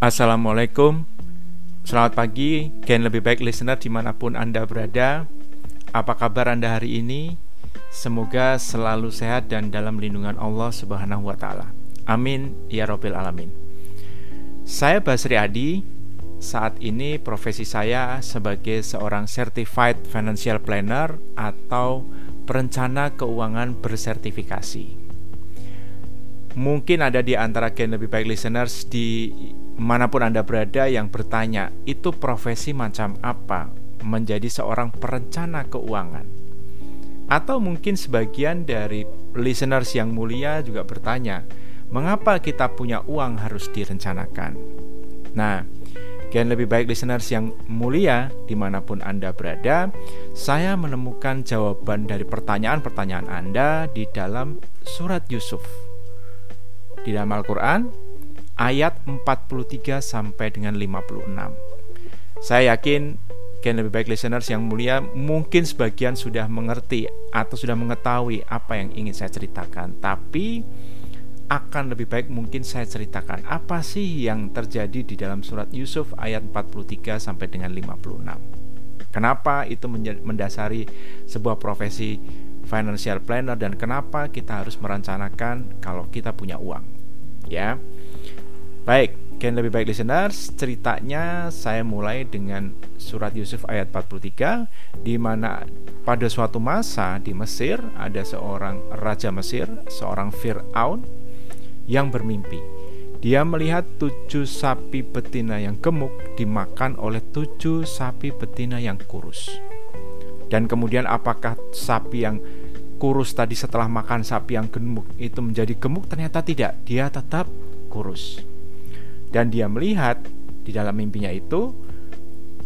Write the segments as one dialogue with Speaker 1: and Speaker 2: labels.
Speaker 1: Assalamualaikum Selamat pagi, Gen lebih baik listener di mana pun Anda berada Apa kabar Anda hari ini? Semoga selalu sehat dan dalam lindungan Allah Subhanahu wa Ta'ala. Amin ya Robil Alamin. Saya Basri Adi. Saat ini profesi saya sebagai seorang Certified Financial Planner atau perencana keuangan bersertifikasi. Mungkin ada di antara Gen lebih baik listeners di mana pun Anda berada yang bertanya, itu profesi macam apa menjadi seorang perencana keuangan? Atau mungkin sebagian dari listeners yang mulia juga bertanya, mengapa kita punya uang harus direncanakan? Nah, Gen lebih baik listeners yang mulia di mana pun Anda berada Saya menemukan jawaban dari pertanyaan-pertanyaan Anda di dalam surat Yusuf Di dalam Al-Quran ayat 43 sampai dengan 56. Saya yakin Gen lebih baik listeners yang mulia mungkin sebagian sudah mengerti atau sudah mengetahui apa yang ingin saya ceritakan tapi akan lebih baik mungkin saya ceritakan apa sih yang terjadi di dalam surat Yusuf ayat 43 sampai dengan 56. Kenapa itu mendasari sebuah profesi financial planner dan kenapa kita harus merencanakan kalau kita punya uang. Ya. Baik, Gen lebih baik listeners, ceritanya saya mulai dengan surat Yusuf ayat 43 di mana pada suatu masa di Mesir ada seorang raja Mesir, seorang Firaun yang bermimpi. Dia melihat tujuh sapi betina yang gemuk dimakan oleh tujuh sapi betina yang kurus. Dan kemudian apakah sapi yang kurus tadi setelah makan sapi yang gemuk itu menjadi gemuk? Ternyata tidak, dia tetap kurus. Dan dia melihat di dalam mimpinya itu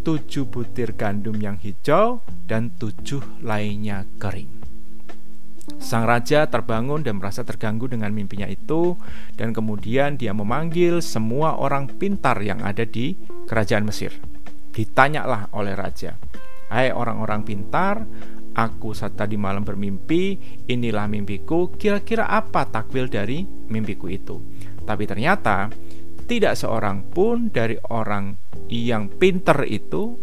Speaker 1: tujuh butir gandum yang hijau dan tujuh lainnya kering. Sang raja terbangun dan merasa terganggu dengan mimpinya itu, dan kemudian dia memanggil semua orang pintar yang ada di kerajaan Mesir. Ditanyalah oleh raja, "Hai orang-orang pintar, aku saat tadi malam bermimpi, inilah mimpiku. Kira-kira apa takwil dari mimpiku itu?" Tapi ternyata tidak seorang pun dari orang yang pinter itu,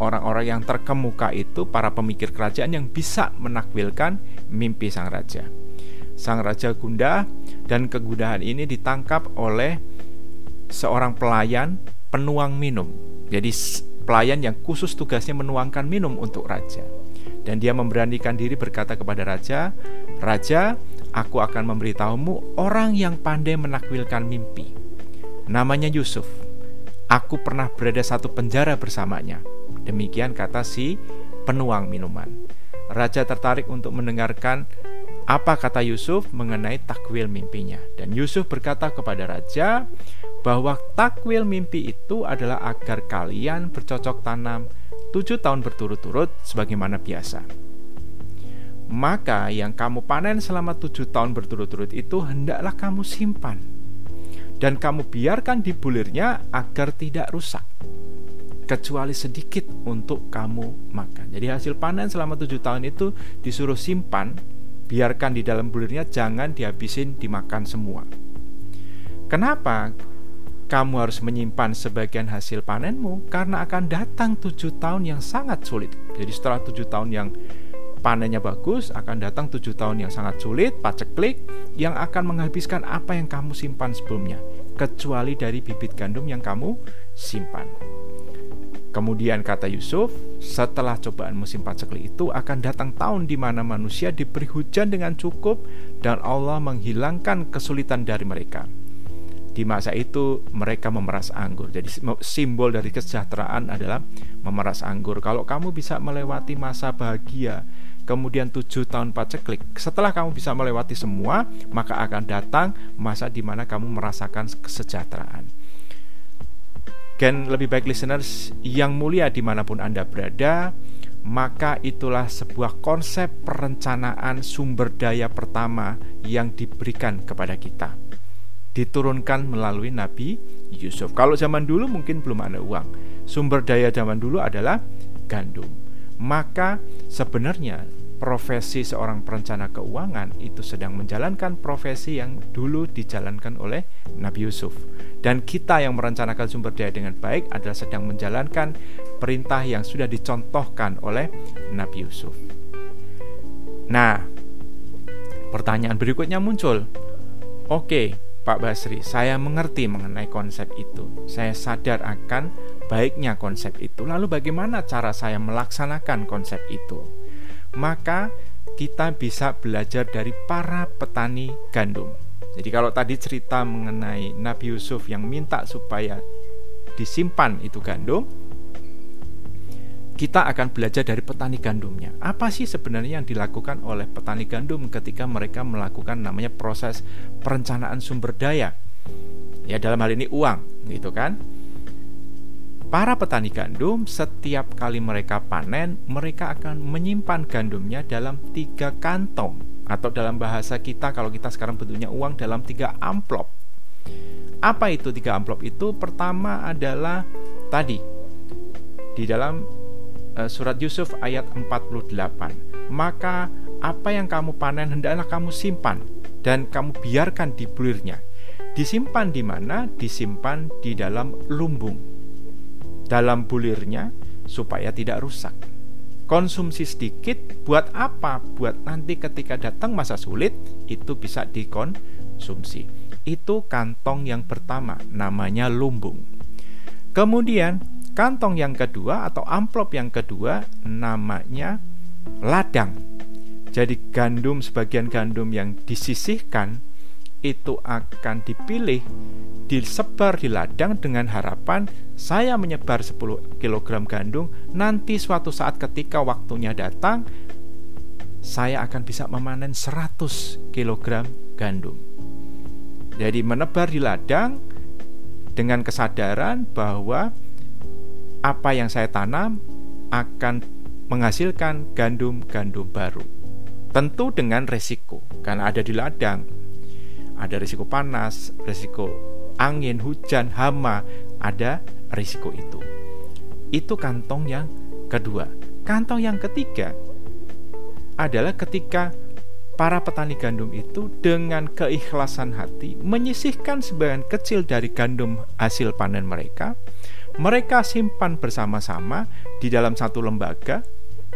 Speaker 1: orang-orang yang terkemuka itu, para pemikir kerajaan yang bisa menakwilkan mimpi sang raja. Sang raja gundah dan kegundahan ini ditangkap oleh seorang pelayan penuang minum. Jadi pelayan yang khusus tugasnya menuangkan minum untuk raja. Dan dia memberanikan diri berkata kepada raja, "Raja, aku akan memberitahumu orang yang pandai menakwilkan mimpi." Namanya Yusuf. Aku pernah berada satu penjara bersamanya. Demikian kata si penuang minuman. Raja tertarik untuk mendengarkan apa kata Yusuf mengenai takwil mimpinya. Dan Yusuf berkata kepada raja bahwa takwil mimpi itu adalah agar kalian bercocok tanam tujuh tahun berturut-turut sebagaimana biasa. Maka yang kamu panen selama tujuh tahun berturut-turut itu hendaklah kamu simpan dan kamu biarkan di bulirnya agar tidak rusak kecuali sedikit untuk kamu makan. Jadi hasil panen selama tujuh tahun itu disuruh simpan, biarkan di dalam bulirnya, jangan dihabisin dimakan semua. Kenapa kamu harus menyimpan sebagian hasil panenmu? Karena akan datang tujuh tahun yang sangat sulit. Jadi setelah tujuh tahun yang panennya bagus, akan datang tujuh tahun yang sangat sulit, paceklik, yang akan menghabiskan apa yang kamu simpan sebelumnya kecuali dari bibit gandum yang kamu simpan. Kemudian kata Yusuf, setelah cobaan musim paceklik itu akan datang tahun di mana manusia diberi hujan dengan cukup dan Allah menghilangkan kesulitan dari mereka. Di masa itu mereka memeras anggur. Jadi simbol dari kesejahteraan adalah memeras anggur. Kalau kamu bisa melewati masa bahagia kemudian tujuh tahun paceklik. Setelah kamu bisa melewati semua, maka akan datang masa di mana kamu merasakan kesejahteraan. Gen lebih baik listeners yang mulia di mana pun Anda berada, maka itulah sebuah konsep perencanaan sumber daya pertama yang diberikan kepada kita. Diturunkan melalui Nabi Yusuf. Kalau zaman dulu mungkin belum ada uang. Sumber daya zaman dulu adalah gandum maka sebenarnya profesi seorang perencana keuangan itu sedang menjalankan profesi yang dulu dijalankan oleh Nabi Yusuf. Dan kita yang merencanakan sumber daya dengan baik adalah sedang menjalankan perintah yang sudah dicontohkan oleh Nabi Yusuf. Nah, pertanyaan berikutnya muncul. Oke, Pak Basri, saya mengerti mengenai konsep itu. Saya sadar akan baiknya konsep itu. Lalu bagaimana cara saya melaksanakan konsep itu? Maka kita bisa belajar dari para petani gandum. Jadi kalau tadi cerita mengenai Nabi Yusuf yang minta supaya disimpan itu gandum, kita akan belajar dari petani gandumnya. Apa sih sebenarnya yang dilakukan oleh petani gandum ketika mereka melakukan namanya proses perencanaan sumber daya? Ya dalam hal ini uang, gitu kan? Para petani gandum setiap kali mereka panen, mereka akan menyimpan gandumnya dalam tiga kantong atau dalam bahasa kita kalau kita sekarang bentuknya uang dalam tiga amplop. Apa itu tiga amplop itu? Pertama adalah tadi di dalam Eh, surat Yusuf ayat 48. Maka apa yang kamu panen hendaklah kamu simpan dan kamu biarkan di bulirnya. Disimpan di mana? Disimpan di dalam lumbung. Dalam bulirnya supaya tidak rusak. Konsumsi sedikit buat apa? Buat nanti ketika datang masa sulit itu bisa dikonsumsi. Itu kantong yang pertama namanya lumbung. Kemudian Kantong yang kedua atau amplop yang kedua namanya ladang. Jadi gandum sebagian gandum yang disisihkan itu akan dipilih disebar di ladang dengan harapan saya menyebar 10 kg gandum nanti suatu saat ketika waktunya datang saya akan bisa memanen 100 kg gandum. Jadi menebar di ladang dengan kesadaran bahwa apa yang saya tanam akan menghasilkan gandum-gandum baru. Tentu dengan resiko, karena ada di ladang. Ada risiko panas, risiko angin, hujan, hama, ada risiko itu. Itu kantong yang kedua. Kantong yang ketiga adalah ketika para petani gandum itu dengan keikhlasan hati menyisihkan sebagian kecil dari gandum hasil panen mereka mereka simpan bersama-sama di dalam satu lembaga.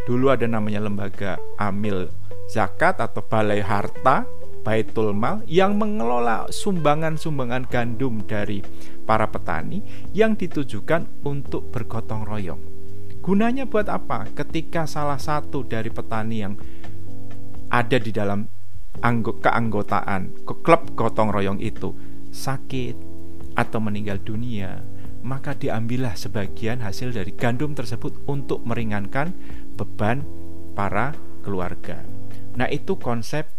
Speaker 1: Dulu ada namanya lembaga Amil Zakat atau Balai Harta, Baitul Mal yang mengelola sumbangan-sumbangan gandum dari para petani yang ditujukan untuk bergotong royong. Gunanya buat apa? Ketika salah satu dari petani yang ada di dalam keanggotaan ke klub gotong royong itu sakit atau meninggal dunia maka diambillah sebagian hasil dari gandum tersebut untuk meringankan beban para keluarga. Nah, itu konsep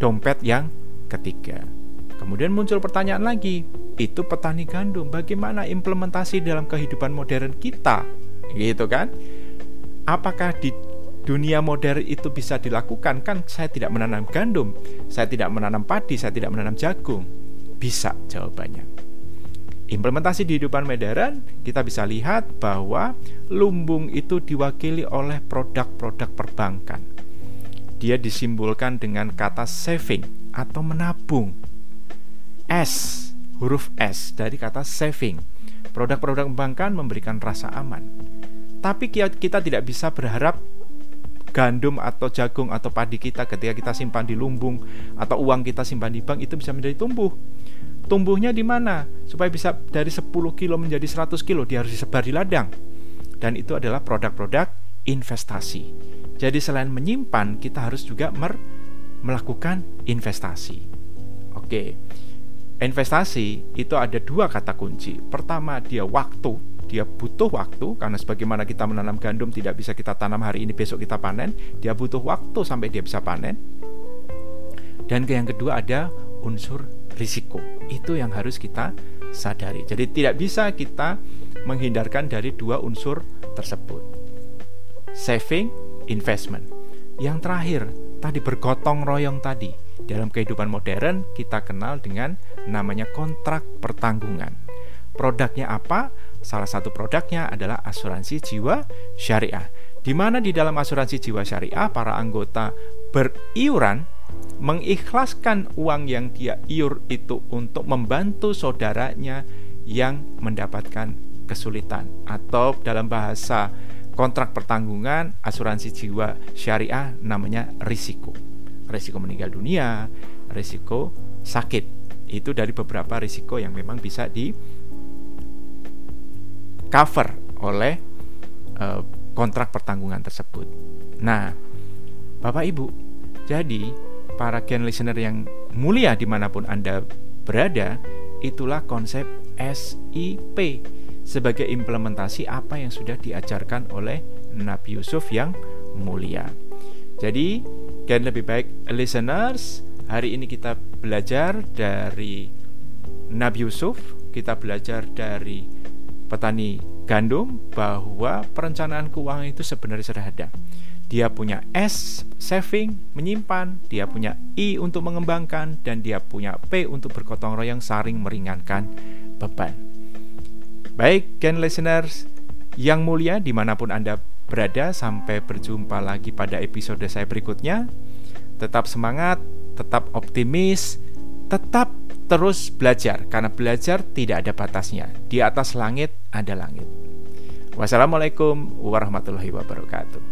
Speaker 1: dompet yang ketiga. Kemudian muncul pertanyaan lagi, itu petani gandum, bagaimana implementasi dalam kehidupan modern kita? Gitu kan? Apakah di dunia modern itu bisa dilakukan? Kan saya tidak menanam gandum, saya tidak menanam padi, saya tidak menanam jagung. Bisa jawabannya. Implementasi di kehidupan modern, kita bisa lihat bahwa lumbung itu diwakili oleh produk-produk perbankan. Dia disimbolkan dengan kata saving atau menabung. S, huruf S dari kata saving. Produk-produk perbankan memberikan rasa aman. Tapi kita tidak bisa berharap gandum atau jagung atau padi kita ketika kita simpan di lumbung atau uang kita simpan di bank itu bisa menjadi tumbuh tumbuhnya di mana supaya bisa dari 10 kilo menjadi 100 kilo dia harus disebar di ladang dan itu adalah produk-produk investasi jadi selain menyimpan kita harus juga mer melakukan investasi oke investasi itu ada dua kata kunci pertama dia waktu dia butuh waktu karena sebagaimana kita menanam gandum tidak bisa kita tanam hari ini besok kita panen dia butuh waktu sampai dia bisa panen dan yang kedua ada unsur risiko. Itu yang harus kita sadari. Jadi tidak bisa kita menghindarkan dari dua unsur tersebut. Saving, investment. Yang terakhir, tadi bergotong royong tadi. Dalam kehidupan modern kita kenal dengan namanya kontrak pertanggungan. Produknya apa? Salah satu produknya adalah asuransi jiwa syariah. di mana di dalam asuransi jiwa syariah para anggota beriuran mengikhlaskan uang yang dia iur itu untuk membantu saudaranya yang mendapatkan kesulitan atau dalam bahasa kontrak pertanggungan asuransi jiwa syariah namanya risiko. Risiko meninggal dunia, risiko sakit. Itu dari beberapa risiko yang memang bisa di cover oleh uh, kontrak pertanggungan tersebut. Nah, Bapak Ibu, jadi para gen listener yang mulia di mana pun Anda berada, itulah konsep SIP sebagai implementasi apa yang sudah diajarkan oleh Nabi Yusuf yang mulia. Jadi, gen lebih baik listeners, hari ini kita belajar dari Nabi Yusuf, kita belajar dari petani gandum bahwa perencanaan keuangan itu sebenarnya sederhana. Dia punya S saving menyimpan, dia punya I untuk mengembangkan dan dia punya P untuk bergotong royong saring meringankan beban. Baik, Gen listeners yang mulia di mana pun Anda berada, sampai berjumpa lagi pada episode saya berikutnya. Tetap semangat, tetap optimis, tetap terus belajar karena belajar tidak ada batasnya. Di atas langit ada langit. Wassalamualaikum warahmatullahi wabarakatuh.